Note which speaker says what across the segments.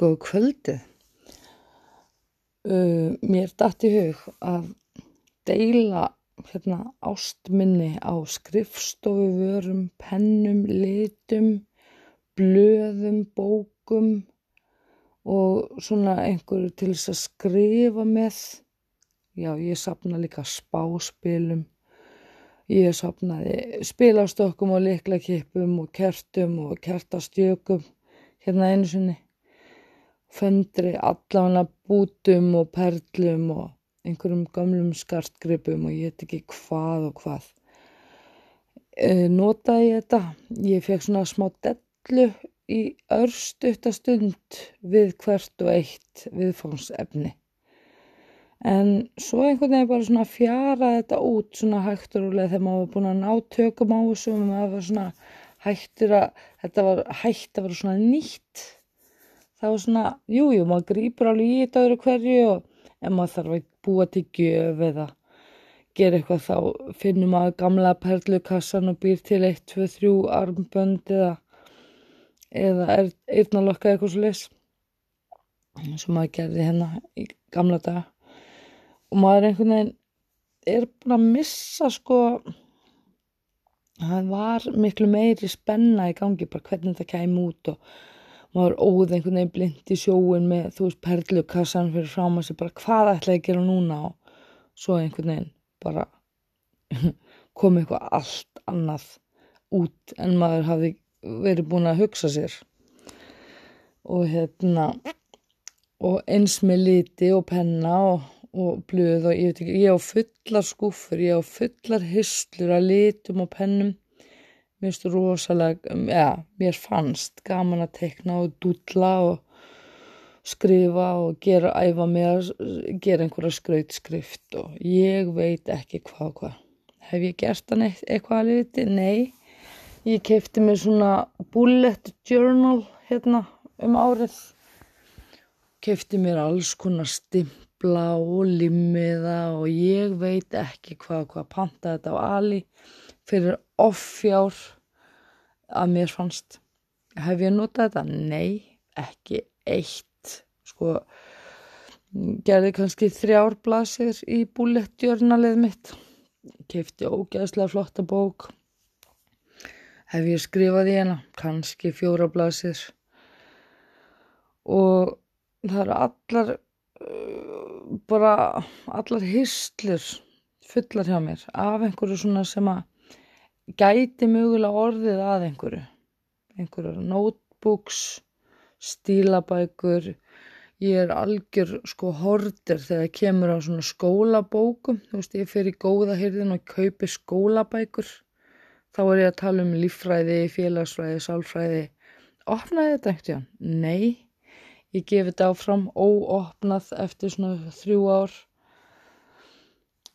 Speaker 1: Góð kvöldið. Uh, mér datt í hug að deila hérna, ástminni á skrifstofuvörum, pennum, litum, blöðum, bókum og svona einhverju til þess að skrifa með. Já, ég sapna líka spáspilum. Ég sapnaði spilastokkum og liklakippum og kertum og kertastjökum hérna einu sinni föndri allavega bútum og perlum og einhverjum gamlum skartgripum og ég veit ekki hvað og hvað. E, notaði ég þetta, ég fekk svona smá dellu í örstutastund við hvert og eitt viðfónsefni. En svo einhvern veginn bara svona fjara þetta út svona hægtur og leið þegar maður var búin að ná tökum á þessu og maður var svona hægtur að, þetta var hægt að vera svona nýtt þá svona, jújú, jú, maður grýpur alveg í þetta öðru hverju og ef maður þarf að búa til gjöf eða gera eitthvað þá finnum maður gamla perlukassan og býr til 1, 2, 3 armbönd eða eða er eirnalokka eitthvað svo leys sem maður gerði hérna í gamla daga. Og maður einhvern veginn er búin að missa sko það var miklu meiri spenna í gangi bara hvernig þetta kæm út og maður óð einhvern veginn blind í sjóin með þú veist perlukassan fyrir frám að sé bara hvað ætla ég að gera núna? Og svo einhvern veginn bara kom eitthvað allt annað út en maður hafi verið búin að hugsa sér. Og hérna og eins með liti og penna og, og blöð og ég veit ekki, ég á fullar skúfur, ég á fullar hyslur að litum og pennum mér finnst rosalega, ja, mér fannst gaman að tekna og dúlla og skrifa og gera, æfa mig að gera einhverja skrautskrift og ég veit ekki hvað hvað. Hef ég gert það neitt eitthvað að liti? Nei. Ég keipti mér svona bullet journal hérna um árið. Keipti mér alls konar stimpla og limmiða og ég veit ekki hvað hvað panta þetta á Ali fyrir offjár að mér fannst. Hef ég notað þetta? Nei, ekki eitt. Sko gerði kannski þrjár blasir í búlettjörnalið mitt. Keipti ógæðslega flotta bók. Hef ég skrifað í hana? Kannski fjóra blasir. Og það eru allar bara allar hyslur fullar hjá mér af einhverju svona sem að gæti mögulega orðið að einhverju. Einhverju notebooks stílabækur. Ég er algjör sko hordir þegar kemur á svona skólabókum. Þú veist ég fer í góða hyrðin og kaupi skólabækur. Þá er ég að tala um líffræði, félagsfræði, sálfræði. Opnaði þetta ekkert? Nei. Ég gefi þetta áfram óopnað eftir svona þrjú ár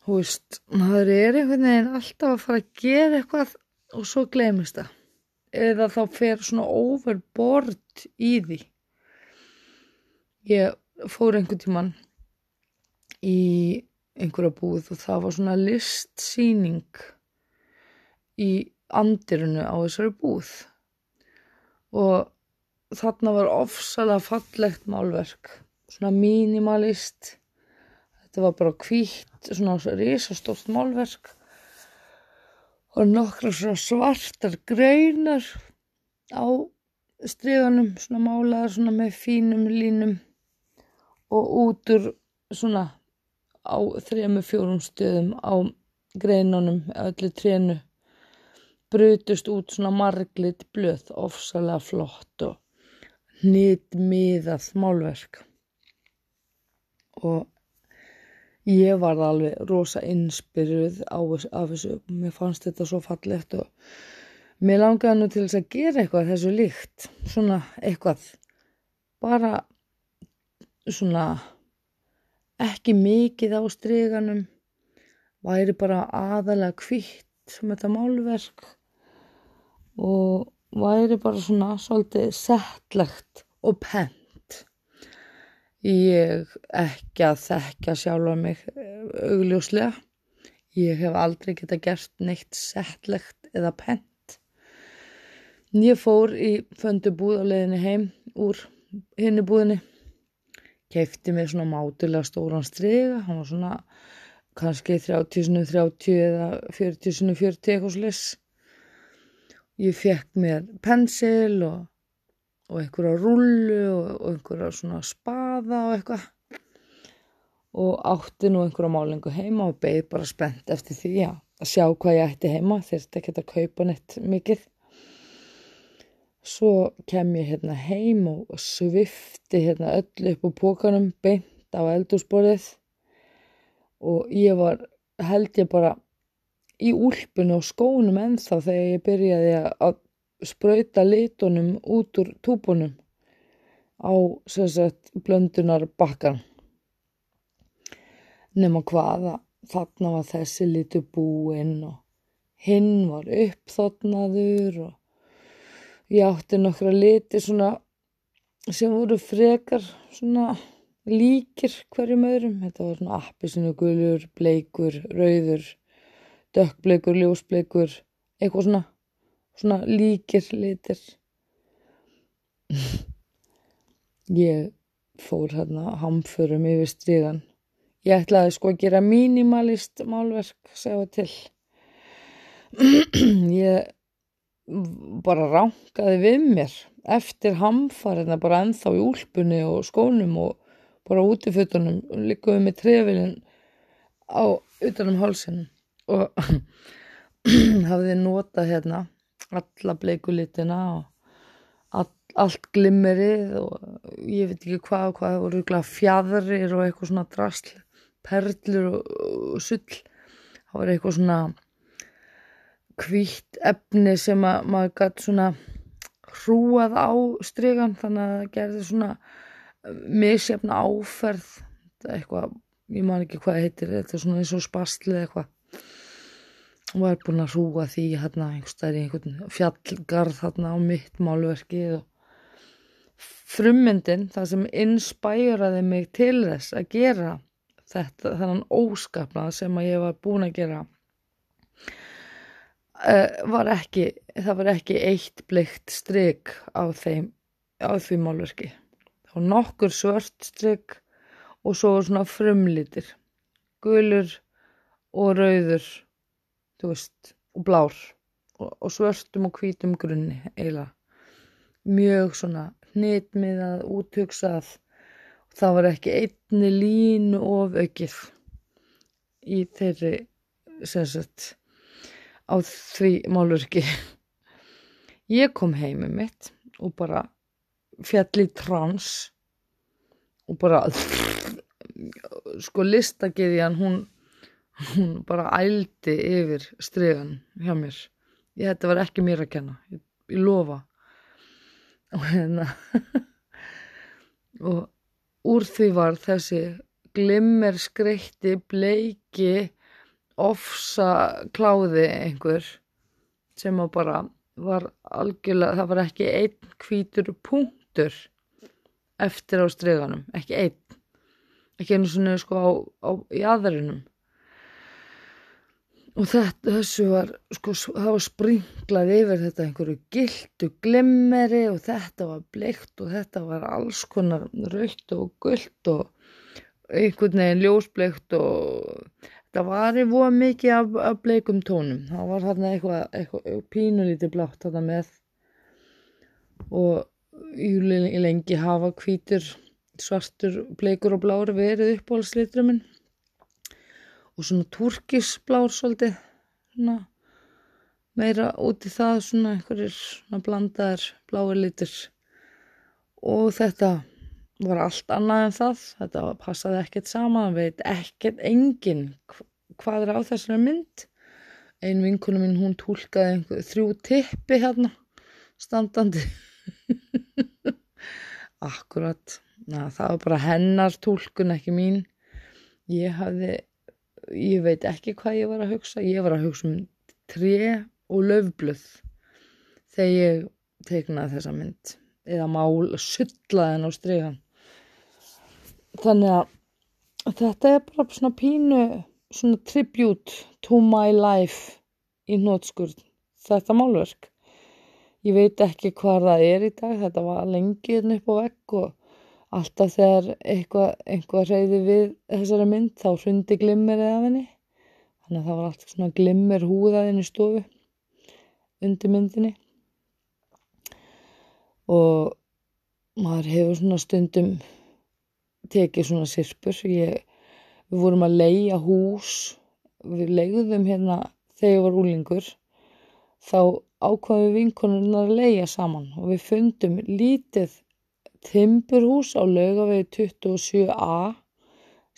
Speaker 1: þú veist, maður er einhvern veginn alltaf að fara að gera eitthvað og svo glemist það. Eða þá fer svona overboard í því. Ég fór einhvern tíman í einhverja búð og það var svona listsýning í andirinu á þessari búð. Og þarna var ofsalega fallegt málverk svona mínimalist þetta var bara kvítt svona risastórt málverk og nokkra svona svartar greinar á stryganum svona málaðar svona með fínum línum og út úr svona á þrejum fjórum stöðum á greinunum öllu trénu brutust út svona marglit blöð ofsalega flott og hnit miðað málverk. Og ég var alveg rosa inspiruð af þessu. Mér fannst þetta svo fallegt og mér langaði nú til þess að gera eitthvað þessu líkt. Svona eitthvað bara svona ekki mikið á stryganum væri bara aðalega kvitt sem þetta málverk og væri bara svona svolítið settlegt og penn ég ekki að þekka sjálfa mig eh, augljóslega. Ég hef aldrei geta gert neitt settlegt eða pent. Ég fór í föndubúð á leiðinni heim úr hinni búðinni keifti mér svona mátulega stóran strega hann var svona kannski 30 30 eða 40 40 eitthvað slis ég fekk mér pensil og, og einhverja rullu og, og einhverja svona spaða og eitthvað. Og átti nú einhverja málingu heima og beigð bara spennt eftir því já, að sjá hvað ég ætti heima þurfti ekki að kaupa neitt mikið. Svo kem ég hérna heim og svifti hérna öll upp á pókanum beint á eldúsborðið og ég var held ég bara í úlpunni og skónum ennþá þegar ég byrjaði að spröyta litunum út úr túbunum á sagt, blöndunar bakkan nema hvaða þarna var þessi litu búinn og hinn var uppþotnaður og ég átti nokkra liti svona sem voru frekar svona líkir hverjum öðrum. Þetta var svona appisinu gulur, bleikur, rauður dökkbleikur, ljósbleikur eitthvað svona svona líkir litir. Ég fór hérna hamförum yfir stríðan Ég ætlaði sko að gera mínimalist málverk, segja til. ég bara ránkaði við mér. Eftir hamfarina bara ennþá í úlpunni og skónum og bara út í fötunum og líkuði með trefilinn á utanum hálsinn og hafði notað hérna alla bleikulitina og all, allt glimmerið og ég veit ekki hvað og hvað voru fjadrir og eitthvað svona drasl perlur og, og sull. Það var eitthvað svona hvítt efni sem að maður gæti svona hrúað á strygan þannig að það gerði svona misjafna áferð. Eitthvað, ég man ekki hvað heitir þetta er svona eins og spastlið eitthvað og var búin að hrúa því hérna einhverstaðir í einhvern fjallgarð hérna á mitt málverkið og frummyndin það sem inspæraði mig til þess að gera þetta, þannan óskapnað sem að ég var búin að gera uh, var ekki, það var ekki eitt bleikt stryk á þeim, á því málverki. Var nokkur svört stryk og svo svona frumlítir, gulur og rauður, þú veist, og blár. Og, og svörstum og hvítum grunni eiginlega. Mjög svona hnitmiðað, úthugsað. Það var ekki einni línu of aukið í þeirri sagt, á því málurki ég kom heimið mitt og bara fjall í trans og bara sko listagiðjan hún, hún bara ældi yfir stregan hjá mér. Ég þetta var ekki mér að kenna. Ég, ég lofa. Og hérna og úr því var þessi glimmer skreitti bleiki ofsa kláði einhver sem að bara var algjörlega, það var ekki einn hvítur punktur eftir á streganum, ekki einn. Ekki einu svona sko á, á í aðrinum og þetta, þessu var sko, það var springlað yfir þetta einhverju gildu glimmeri og þetta var bleikt og þetta var alls konar raukt og gullt og einhvern veginn ljósbleikt og þetta var í voða mikið af, af bleikum tónum. Það var þarna eitthvað, eitthvað pínulítið blátt þarna með. Og í lengi hafa hvítur svartur bleikur og blár verið uppáhaldslitruminn og svona turkisblár svolítið svona meira út í það svona einhverjir svona blandaðir bláir litur og þetta var allt annað en það þetta passaði ekkert saman veit ekkert engin hvað er á þessari mynd. Ein vinkunum minn hún tólkaði einhver, þrjú tippi hérna standandi. Akkurat Na, það var bara hennar tólkun ekki mín. Ég hafði ég veit ekki hvað ég var að hugsa. Ég var að hugsa um tre og löfblöð þegar ég teiknaði þessa mynd eða mál sullaðin á stregan þannig að þetta er bara svona pínu svona tribute to my life í nótskurð þetta málverk. Ég veit ekki hvað það er í dag. Þetta var lengi upp á vegg og alltaf þegar eitthvað, eitthvað reyði við þessari mynd þá hrundi glimmer eða henni. Þannig að það var alltaf svona glimmer húðaðinn í stofu undir myndinni. Og maður hefur svona stundum tekið svona sirpur ég, við vorum að leia hús við leiðum hérna þegar ég var úlingur þá ákvaðum við vinkonurnar að leia saman og við fundum lítið timburhús á laugavegi 27a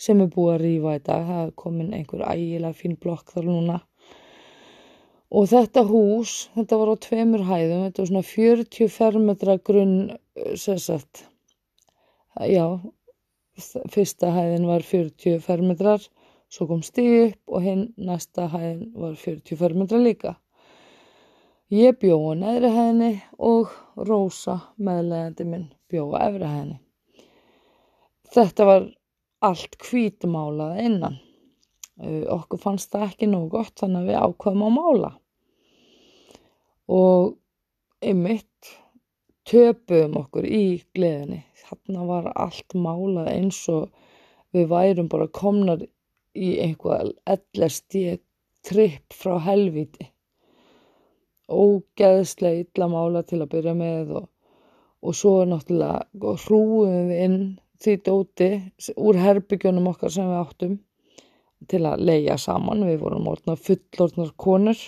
Speaker 1: sem er búið að rýfa í dag. Það er komin einhver ægilega fín blokk þar núna. Og þetta hús, þetta var á tveimur hæðum þetta var svona 40 fermetra grunn sérsett já fyrsta hæðin var 40 fermetrar svo kom stíð upp og hinn næsta hæðin var 40 fermetra líka. Ég bjó á neðri hæðinni og Rósa meðlegandi minn bjó á efri hæðinni þetta var allt hvítmálað innan okkur fannst það ekki nógu gott þannig að við ákvaðum að mála og einmitt töpuðum okkur í gleðinni. Þarna var allt málað eins og við værum bara komnar í einhvað ellest í tripp frá helviti. Ógeðslega illa mála til að byrja með og, og svo náttúrulega hrúum við inn því dóti úr herbygjónum okkar sem við áttum til að leia saman. Við vorum orðna fullorðnar konur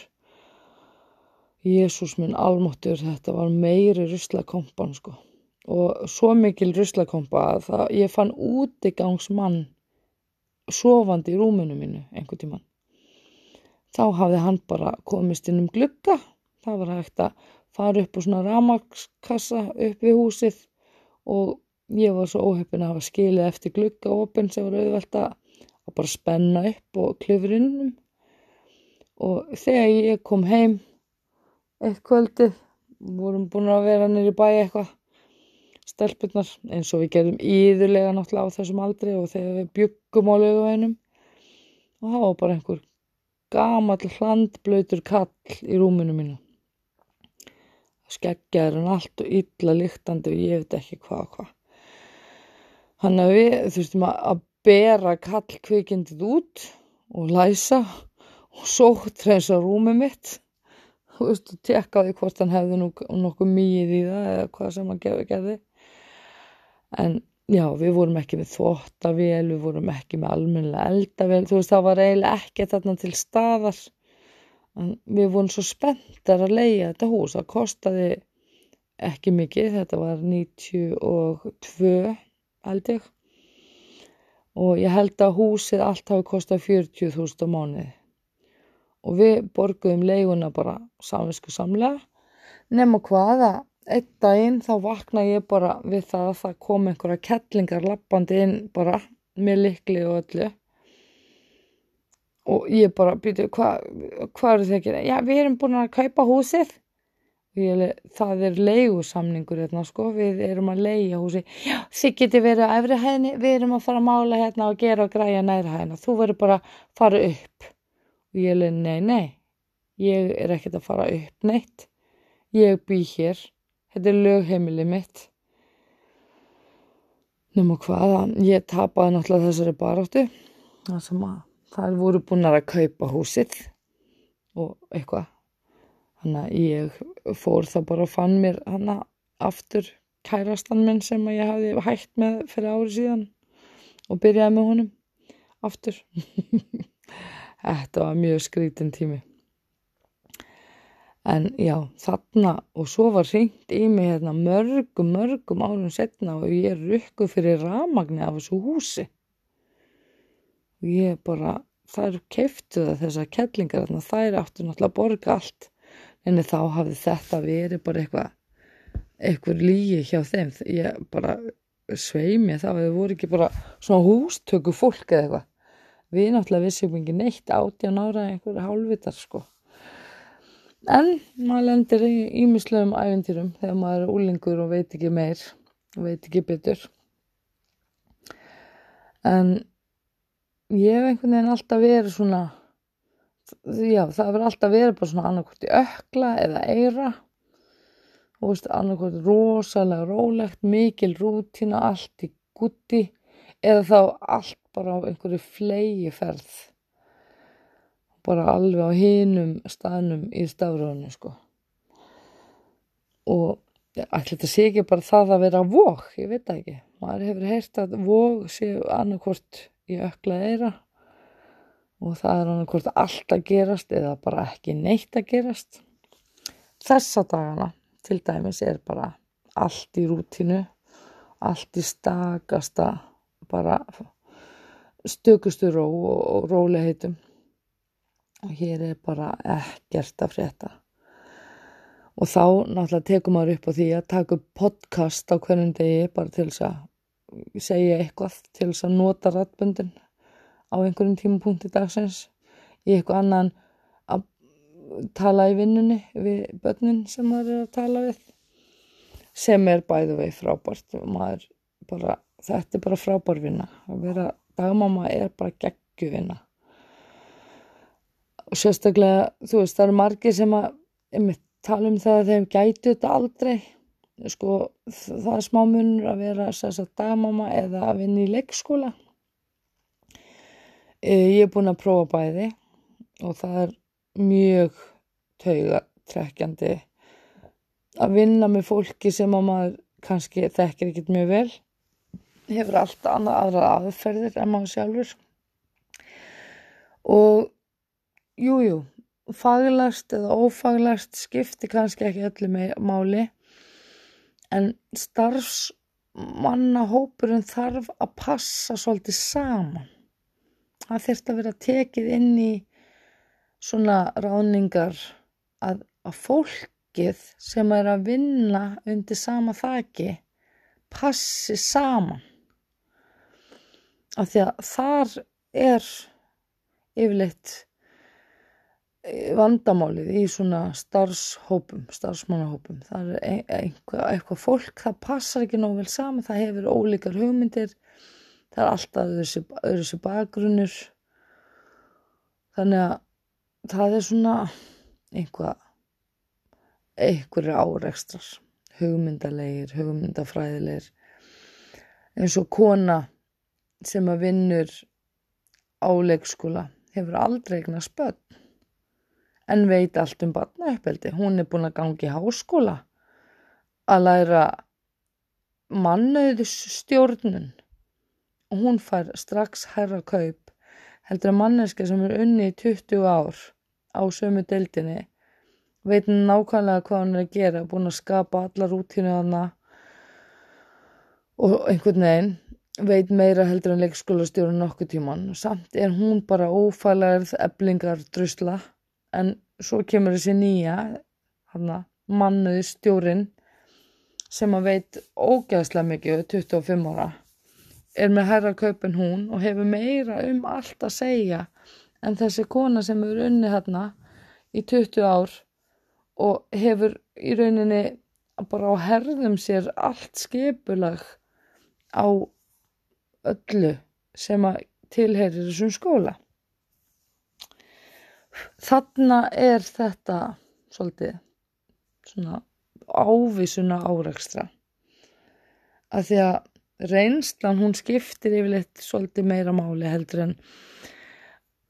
Speaker 1: Jésús minn almáttur, þetta var meiri ruslakompan sko og svo mikil ruslakompa að það, ég fann útigangsmann sofandi í rúmunu mínu einhver tíman. Þá hafði hann bara komist inn um glugga, það var hægt að fara upp á svona ramakskassa upp við húsið og ég var svo óheppin að hafa skilið eftir glugga opinn sem var auðvelt að bara spenna upp og klifur innum og þegar ég kom heim eitt kvöldið, vorum búin að vera nýri bæ eitthvað stelpunar eins og við gerðum íðurlega náttúrulega á þessum aldri og þegar við byggum á löguveinum og það var bara einhver gamal hlandblöytur kall í rúminu mínu skeggjaður en allt og illa líktandi og ég veit ekki hvað og hvað þannig að við þurftum að bera kall kvikindið út og læsa og sótt reyns á rúmið mitt þú veist, og tekkaði hvort hann hefði nokkuð mýið í það eða hvað sem hann gerði, gerði. En já, við vorum ekki með þvóttavél, við vorum ekki með almennilega eldavél, þú veist, það var eiginlega ekki þarna til staðar. En við vorum svo spenntar að leia þetta hús, það kostiði ekki mikið, þetta var 92 held ég. Og ég held að húsið allt hafi kostið 40.000 á mánuði. Og við borguðum leiguna bara samvinsku samlega. Nema hvaða einn daginn þá vakna ég bara við það að það kom einhverja kettlingar lappandi inn bara með likli og öllu og ég bara býtu hvað hva eru þið að gera? Já við erum búin að kaupa húsið. Ég, það er leigusamningur hérna sko. Við erum að leia húsi já þið geti verið á efri hæðinni. Við erum að fara að mála hérna og gera og græja næri hæðina. Þú verður bara að fara upp. Og ég leiði nei, nei, ég er ekkert að fara upp neitt, ég bý hér, þetta er lögheimili mitt. Nefnum hvaða, ég tapaði náttúrulega þessari baróttu, það sem að það voru búin að kaupa húsið og eitthvað. Þannig að ég fór það bara og fann mér hana aftur kærastan minn sem ég hafði hægt með fyrir ári síðan og byrjaði með honum aftur. Þetta var mjög skrítin tími. En já, þarna og svo var hringt í mig hérna mörgum, mörgum árum setna og ég rukku fyrir ramagni af þessu húsi. Og ég bara, þær keiftu það þessar kellingar þarna, þær áttu náttúrulega að borga allt. En þá hafði þetta verið bara eitthvað, eitthvað lígi hjá þeim. Ég bara sveimi það, það voru ekki bara svona hústöku fólk eða eitthvað við náttúrulega vissum ekki neitt átján ára einhverja hálfvitar sko en maður lendir í ímislegum æventýrum þegar maður er úlingur og veit ekki meir og veit ekki betur en ég hef einhvern veginn alltaf verið svona já það verður alltaf verið bara svona annarkort í ökla eða eira þú veist, annarkvæmt rosalega rólegt, mikil rútina, allt í gutti eða þá allt bara á einhverju flegi ferð bara alveg á hinum staðnum í stafröðinu sko. Og ætla þetta sé ekki bara það að vera vok, ég veit ekki. Maður hefur heyrt að vok séu annarkvort í ökla eira. Og það er annarkvort allt að gerast eða bara ekki neitt að gerast. Þessa dagana til dæmis er bara allt í rútinu allt í stakasta bara stökustu ró og róliheitum og hér er bara ekkert að frétta. Og þá náttúrulega tekum maður upp á því að taka upp podcast á hverjum degi bara til þess að segja eitthvað til þess að nota rættböndin á einhverjum tímapunkti dagsins. Í eitthvað annan tala í vinnunni við börnin sem maður er að tala við sem er bæðu vei frábært. Maður bara, þetta er bara frábær vinna. Að vera dagmamma er bara geggu vinna og sérstaklega þú veist það eru margir sem að tala um það að þeim gætu þetta aldrei sko það er smá munur að vera sérstaklega dagmamma eða að vinna í leikskóla. Eh, ég er búin að prófa bæði og það er mjög taugatrekkjandi að vinna með fólki sem að maður kannski þekkir ekkert mjög vel. Hefur alltaf annað aðra aðferðir en maður sjálfur. Og jújú jú, faglæst eða ófaglæst skipti kannski ekki öllu með máli en starfsmannahópurinn þarf að passa svolítið saman. Það þurft að vera tekið inn í svona ráningar að, að fólkið sem er að vinna undir sama þaki passi saman. Af því að þar er yfirleitt vandamálið í svona starfshópum, starfsmannahópum. Það er eitthvað, eitthvað fólk það passar ekki nóg vel saman það hefur ólíkar hugmyndir það er alltaf öðru sér bakgrunnur. Þannig að það er svona einhvað einhverju áreikstrar hugmyndalegir, hugmyndafræðilegir. Eins og kona sem að vinnur á leikskóla hefur aldrei eignar spöld en veit allt um barnauppeldi hún er búin að gangi í háskóla að læra mannauðsstjórnun. Og hún fær strax herra kaup heldur að manneska sem er unni í 20 ár á sömu deildinni. Veit nákvæmlega hvað hann er að gera búin að skapa alla rútínu hana og einhvern veginn. Veit meira heldur en leikskólastjórun nokkuð tíman samt er hún bara ófælarð eblingar drusla en svo kemur þessi nýja mannuði stjórin sem að veit ógæðslega mikið 25 ára er með herra kaupin hún og hefur meira um allt að segja en þessi kona sem hefur unni hérna í 20 ár og hefur í rauninni bara á herðum sér allt skipulag á öllu sem að tilherir þessum skóla. Þarna er þetta svolítið svona ávísuna áreikstra að því að reynslan hún skiptir yfirleitt svolítið meira máli heldur en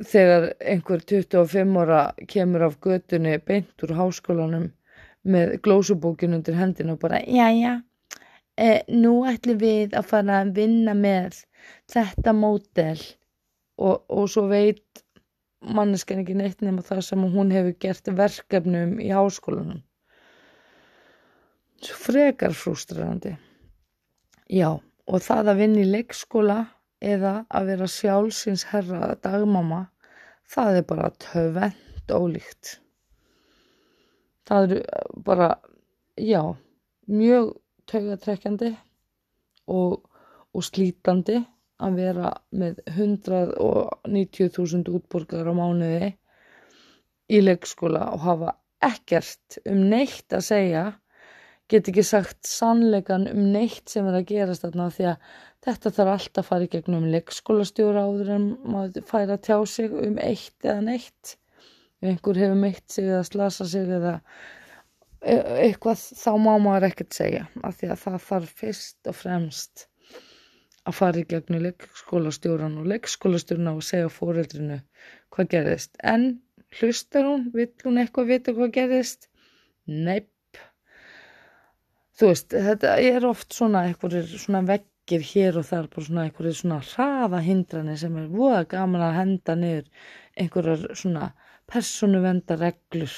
Speaker 1: þegar einhver 25 ára kemur af götunni beint úr háskólanum með glósubókin undir hendina og bara já já e, nú ætlum við að fara að vinna með þetta mótel og, og svo veit manneskan ekki neitt nema það sem hún hefur gert verkefnum í háskólanum. Svo frekar frústrarandi já og það að vinna í leikskóla eða að vera sjálfsins herra dagmama, það er bara töfvend ólíkt. Það eru bara, já, mjög taugatrekkjandi og, og slítandi að vera með 190.000 útborgar á mánuði í leikskóla og hafa ekkert um neitt að segja get ekki sagt sannleikan um neitt sem er að gerast þarna því að þetta þarf alltaf að fara í gegnum leikskólastjóra áður en maður færa tjá sig um eitt eða neitt. Ef einhver hefur meitt sig eða slasa sig eða e- eitthvað þá má maður ekkert segja af því að það þarf fyrst og fremst að fara í gegnum leikskólastjóran og leikskólastjórna og segja fóreldrinu hvað gerðist. En hlustar hún, vill hún eitthvað vita hvað gerðist? Neip. Þú veist, þetta er oft svona eitthvað svona veggir hér og þar bara svona eitthvað svona hraða hindranir sem er voða gaman að henda niður einhverjar svona persónuvenda reglur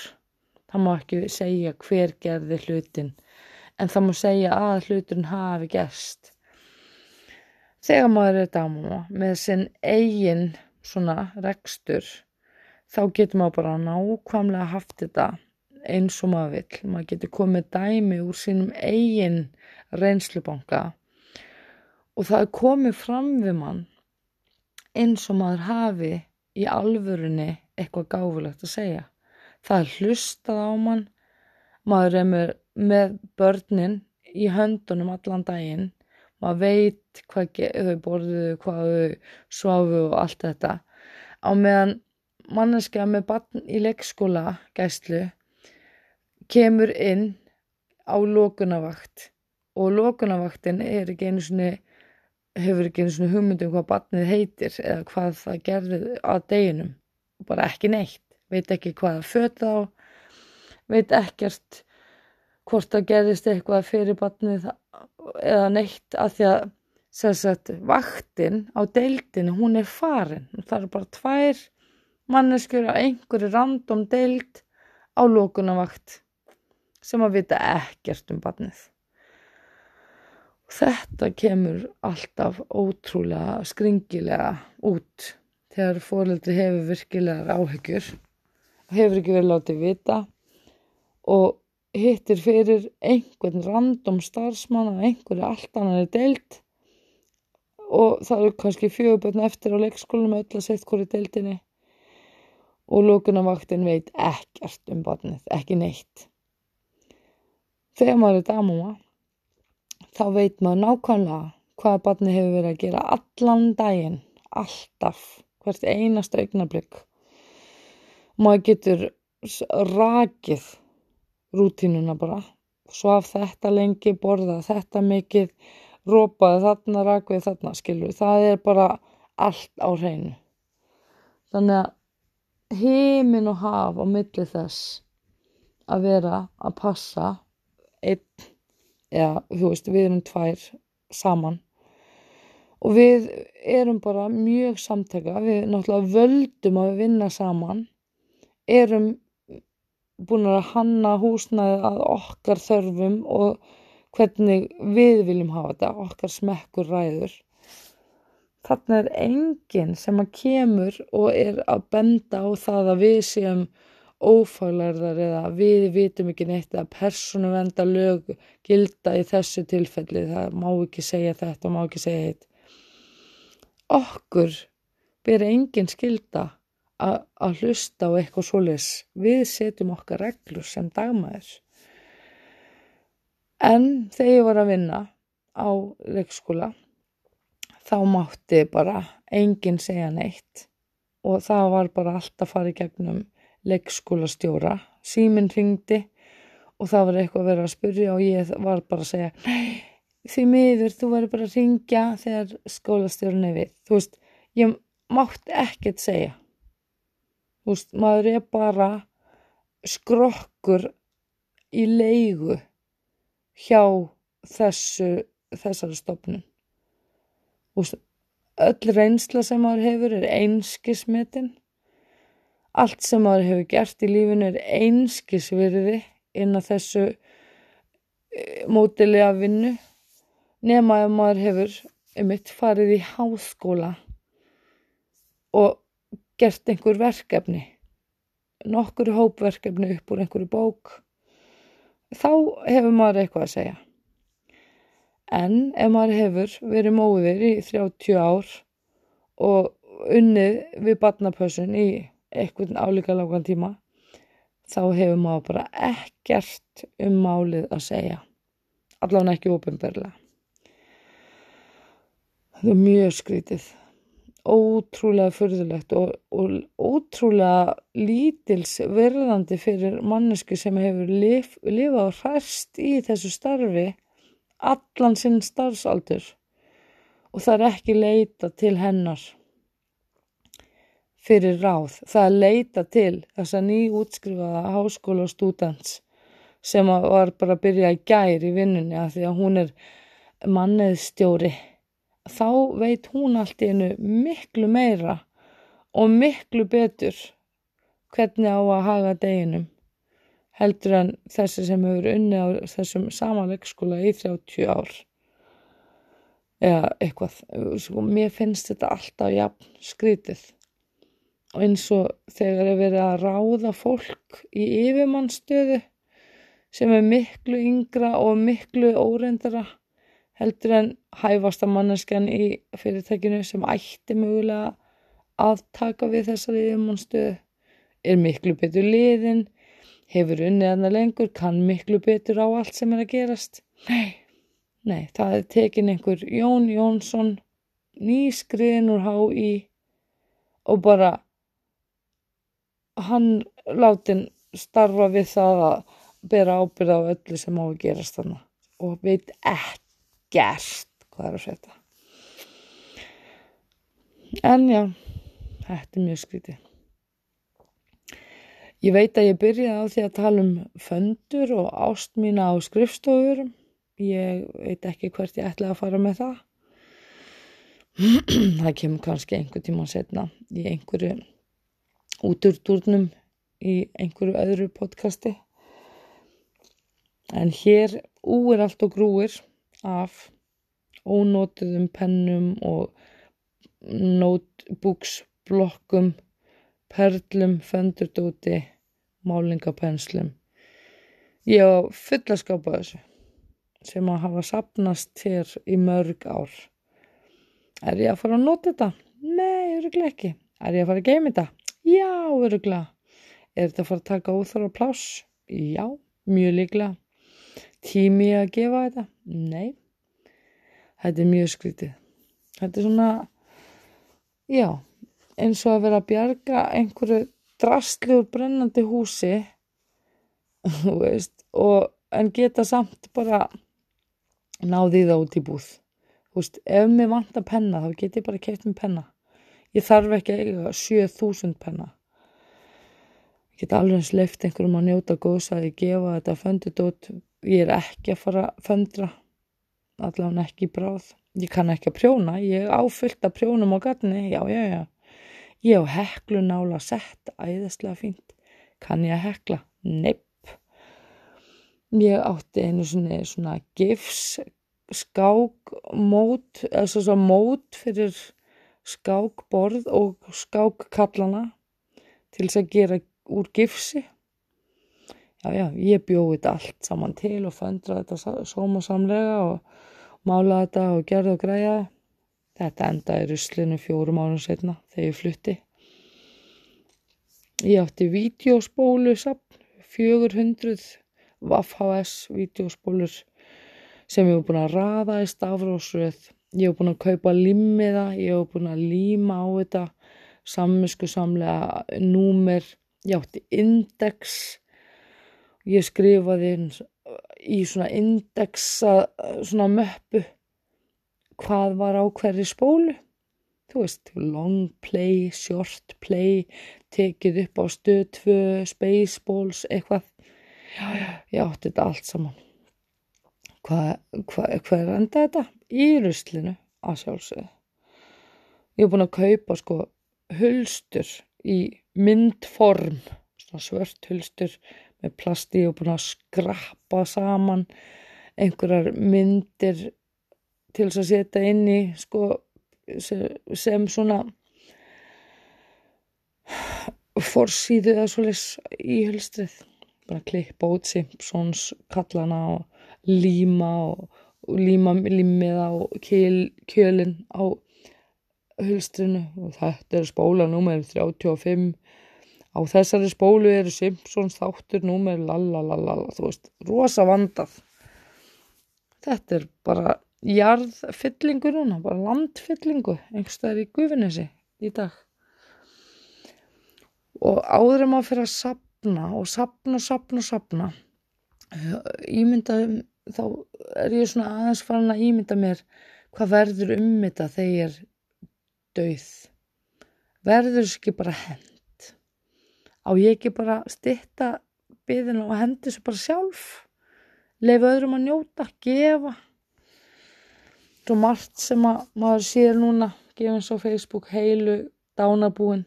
Speaker 1: það má ekki segja hver gerði hlutin en það má segja að hlutin hafi gerst þegar maður er dámuma með sinn eigin svona rekstur þá getur maður bara nákvæmlega haft þetta eins og maður vill. Maður getur komið dæmi úr sínum eigin reynslubanka og það er komið fram við mann eins og maður hafi í alvörunni eitthvað gáfulegt að segja. Það er hlustað á mann, maður er með, með börnin í höndunum allan daginn maður veit hvað þau borðuðu, hvað þau svafu og allt þetta. Á meðan manneskja með barn í leikskóla gæslu kemur inn á lókunavakt og lókunavaktin er ekki einu svoni hefur ekki einu svoni hugmyndum hvað barnið heitir eða hvað það gerði að deginum bara ekki neitt, veit ekki hvað það fötta á veit ekkert hvort það gerðist eitthvað fyrir barnið eða neitt að því að sagt, vaktin á deildinu hún er farin. Það eru bara tvær manneskjur á einhverju random deild á lókunavakt sem að vita ekkert um barnið. Þetta kemur alltaf ótrúlega skringilega út þegar fóröldri hefur virkilegar áhyggjur og hefur ekki verið látið vita og hittir fyrir einhvern random starfsmann að einhverju allt annari deilt og það eru kannski fjögubötn eftir á leikskólinu með öll að setja hverju deiltinni og lókunavaktin veit ekkert um barnið, ekki neitt. Þegar maður er damúma þá veit maður nákvæmlega hvað barnið hefur verið að gera allan daginn, alltaf, hvert einast augnablík. Maður getur rakið rútínuna bara svaf þetta lengi, borða þetta mikið rópaði þarna, rakvið þarna skilur, það er bara allt á hreinu. Þannig að heimin og haf á milli þess að vera að passa einn eða þú veist við erum tvær saman. Og við erum bara mjög samtaka. Við náttúrulega völdum að vinna saman. Erum búin að hanna húsnaði að okkar þörfum og hvernig við viljum hafa þetta, okkar smekkur ræður. Þannig er enginn sem að kemur og er að benda á það að við séum ófaglarðar eða við vitum ekki neitt að persónu venda lög gilda í þessu tilfelli, það má ekki segja þetta og má ekki segja þetta. Okkur byrja enginn skilda að hlusta á eitthvað svolis við setjum okkar reglur sem dagmaður en þegar ég var að vinna á leikskóla þá mátti bara enginn segja neitt. Og það var bara alltaf að fara í gegnum leikskólastjóra. Síminn ringdi og það var eitthvað að vera að spurja og ég var bara að segja nei, því miður, þú verður bara að ringja þegar skólastjórun er við. Þú veist, ég mátti ekkert segja. Þú veist, maður er bara skrokkur í leigu hjá þessu þessari veist, öll reynsla sem maður hefur er einskismetin. Allt sem maður hefur gert í lífinu er einskisvirði inn á þessu e, mótili að vinnu nema ef maður hefur mitt farið í háskóla og gert einhver verkefni nokkur hópverkefni upp úr einhverju bók þá hefur maður eitthvað að segja. En ef maður hefur verið móðir í 30 ár og unnið við barnapössun í einhvern álíka langan tíma þá hefur maður bara ekkert um málið að segja. Allavega ekki ópenbarlega það er mjög skrítið ótrúlega furðulegt og, og ótrúlega lítils verðandi fyrir mannesku sem hefur lif, lifað og hræst í þessu starfi allan sinn starfsaldur og það er ekki leita til hennar fyrir ráð. Það er leita til þess að nýjútskrifaða háskóla og stúdents sem var bara að byrja í gær í vinnunni að því að hún er manneðstjóri. Þá veit hún allt í hennu miklu meira og miklu betur hvernig á að haga deginum heldur en þessi sem hefur unni á þessum samanleikskóla í 30 ár. Eða eitthvað. Sko, mér finnst þetta alltaf jafn skrítið. Og eins og þegar er verið að ráða fólk í yfirmannstöðu sem er miklu yngra og miklu óreindara heldur en hæfasta manneskjan í fyrirtækinu sem ætti mögulega að taka við þessari yfirmannstöðu er miklu betur liðin hefur unnið hana lengur, kann miklu betur á allt sem er að gerast. Nei, nei, það er tekin einhver Jón Jónsson, nýskriðin úr HÍ og bara hann látin starfa við það að bera ábyrða á öllu sem á að gerast þarna og veit ekkert hvað er að setja. En já, þetta er mjög skrítið. Ég veit að ég byrjaði á því að tala um föndur og ást mína á skrifstofurum. Ég veit ekki hvert ég ætlaði að fara með það. það kemur kannski einhver tíma setna í einhverju úturdurnum í einhverju öðru podcasti. En hér úr allt og grúir af ónótuðum pennum og notebooksblokkum, perlum, föndurdóti málingapenslum. Ég á fulla skápa þessu sem að hafa sapnast hér í mörg ár. Er ég að fara að nota þetta? Nei, öruglega ekki. Er ég að fara að geima þetta? Já, öruglega. Er þetta að fara að taka óþára pláss? Já, mjög líklega. Tími að gefa þetta? Nei. Þetta er mjög skrítið. Þetta er svona, já, eins og að vera að bjarga einhverju drastli úr brennandi húsi veist, og, en geta samt bara náði það út í búð veist, ef mér vant að penna þá get ég bara keitt með penna ég þarf ekki eiga 7000 penna ég get alveg eins leift einhverjum að njóta góðs að ég gefa þetta föndudót ég er ekki að fara að föndra allavega ekki bráð ég kann ekki að prjóna, ég áfyllt að prjónum á gatni, já já já Ég á heklu nála sett, æðislega fínt. Kann ég að hekla? Nepp. Ég átti einu svona, svona gifs skákmót, eða svona mót fyrir skákborð og skákkallana til þess að gera úr gifsi. Já, já, ég bjóði þetta allt saman til og föndra þetta sómasamlega og mála þetta og gerði og græjaði. Þetta endaði ruslinu fjórum ánum setna þegar ég flutti. Ég átti vídeospólusapn, 400 Waf-HS vídeospólur sem ég hef búin að raða í stafrósröð. Ég hef búin að kaupa limmiða, ég hef búin að líma á þetta, sammisku samlega númer. Ég átti index, ég skrifaði í svona indexa svona möppu hvað var á hverju spólu. Þú veist, long play, short play tekið upp á stöð 2 spaceballs, eitthvað. Já, já, ég átti þetta allt saman. Hvað hva, hva er enda þetta? Í ruslinu að sjálfsögðu. Ég hef búin að kaupa sko hulstur í myndform svona svört hulstur með plasti og búin að skrappa saman einhverjar myndir til þess að setja inn í sko sem svona forsýðu eða svolítið í hulstrið bara klippa út Simpsons kallana og líma og, og líma límiða og kjöl, kjölin á hulstrinu og þetta er spóla númer 35 á þessari spólu eru Simpsons þáttur númer lalalala þú veist, rosa vandað. Þetta er bara jarðfyllingu núna, bara landfyllingu einhverstaðar í Gufinesi í dag. Og áður en maður fyrir að sapna og sapna sapna sapna ímynda þá er ég svona aðeins farin að ímynda mér hvað verður um þetta þegar ég er dauð. Verður þessu ekki bara hend á ég ekki bara stitta byðina og hendi þessu bara sjálf? Leifa öðrum að njóta, gefa? Svo margt sem að maður sér núna gefins á Facebook heilu dánabúin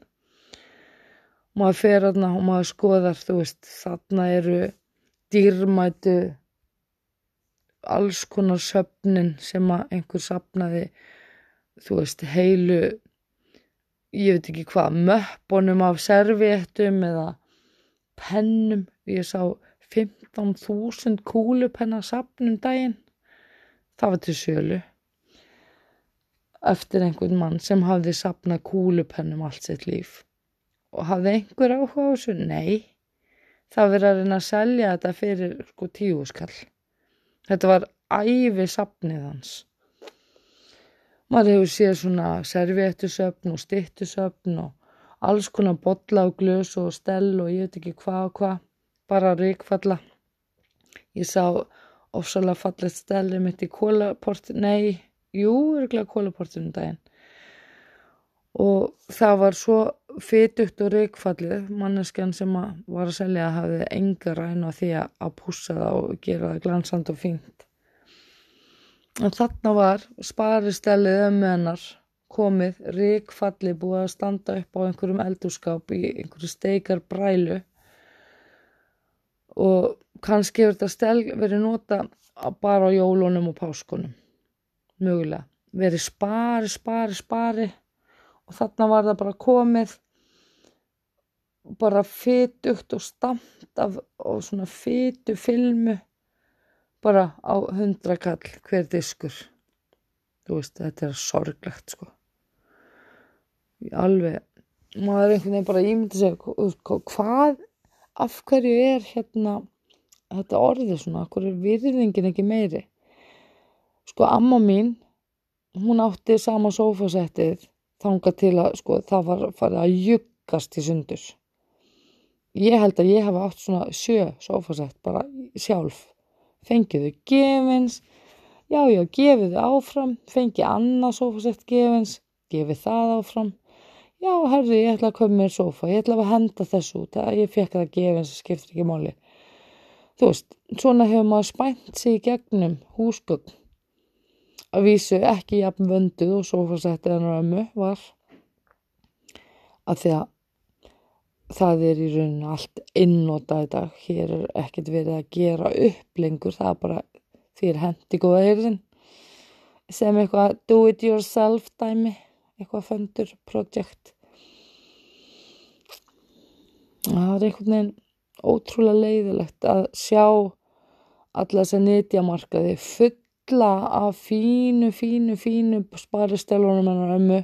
Speaker 1: maður fer aðna og maður skoðar þú veist, þarna eru dýrmætu alls konar söfnin sem að einhver sapnaði þú veist, heilu ég veit ekki hvað, möppunum af serviettum eða pennum, ég sá 15.000 kúlupenna sapnum daginn. Það var til sölu. Eftir einhvern mann sem hafði sapnað kúlupennum allt sitt líf. Og hafði einhver áhuga á þessu? Nei. Það verið að reyna að selja þetta fyrir sko tíu skall þetta var æfi sapnið hans maður hefur séð svona serviettusöfn og stittusöfn og alls konar botla og glös og stell og ég veit ekki hvað og hvað bara ríkfalla ég sá ofsalega fallet stellið mitt í kólaport nei, jú, örgulega kólaportunum daginn. Og það var svo fytugt og reikfallið manneskjan sem var að selja hafði enga ræn á því að pússa það og gera það glansand og fínt en þarna var sparistellið ömmu hennar komið reikfallið búið að standa upp á einhverjum eldurskáp í einhverju steikar brælu og kannski hefur þetta stel verið nota bara á jólunum og páskunum mögulega. Verið spari, spari, spari og þarna var það bara komið bara fytugt og stamt af og svona fytu filmu bara á hundrakall hver diskur. Þú veist þetta er sorglegt sko. Alveg maður er einhvern veginn bara ímyndið segja hvað af hverju er hérna þetta orðið svona, hvað er virðingin ekki meiri? Sko amma mín hún átti sama sofasettið þanga til að sko það var farið að juggast í sundur. Ég held að ég hafa átt svona sjö sofasett bara sjálf fengiðu gefins. Já já gefiðu áfram fengið annað sofasett gefins gefið það áfram. Já herri ég ætla að koma mér sofa ég ætla að henda þessu út ég fekk það gefins skiptir ekki máli. Þú veist, svona hefur maður spænt sig í gegnum húsgögn. Að vísu ekki jafn vönduð og sofasettið hennar ömmu var. Að því að það er í rauninu allt innótað dag. Hér er ekkert verið að gera upp lengur. Það er bara því er hendi góða heyrðin sem eitthvað do it yourself dæmi eitthvað föndur project það er einhvern veginn ótrúlega leiðilegt að sjá alla þess að nýtja markaði full fulla af fínu, fínu, fínu sparistelunum hennar ömmu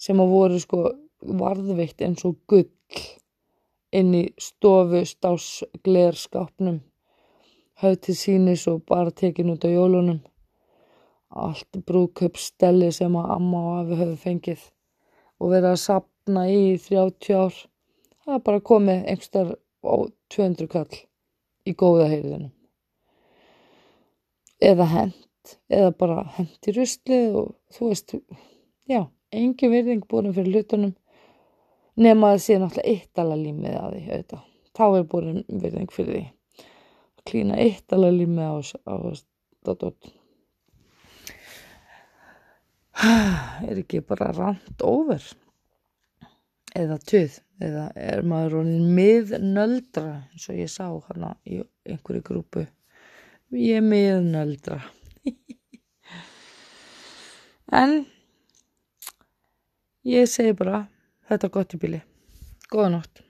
Speaker 1: sem að voru sko varðveitt eins og gull inn í stofu stás glerskápnum höfð til sínis og bara tekin út á jólunum. Allt brúköpstelli sem að amma og afi höfðu fengið og verið að sapna í 30 ár. Það er bara komið einhverstar á 200 kall í góða heyrðinu. Eða hent eða bara hent í ruslið og þú veist, já, engin virðing búin fyrir hlutunum nema að sé náttúrulega eittala límið að því, auðvitað. þá er búin virðing fyrir því. Klína eittala límið á, á stótt er ekki bara rand over? Eða töð eða er maður ronin miðnöldra eins og ég sá hana í einhverju grúpu. Ég er miðnöldra. En ég segi bara þetta er gott í bíli góða nótt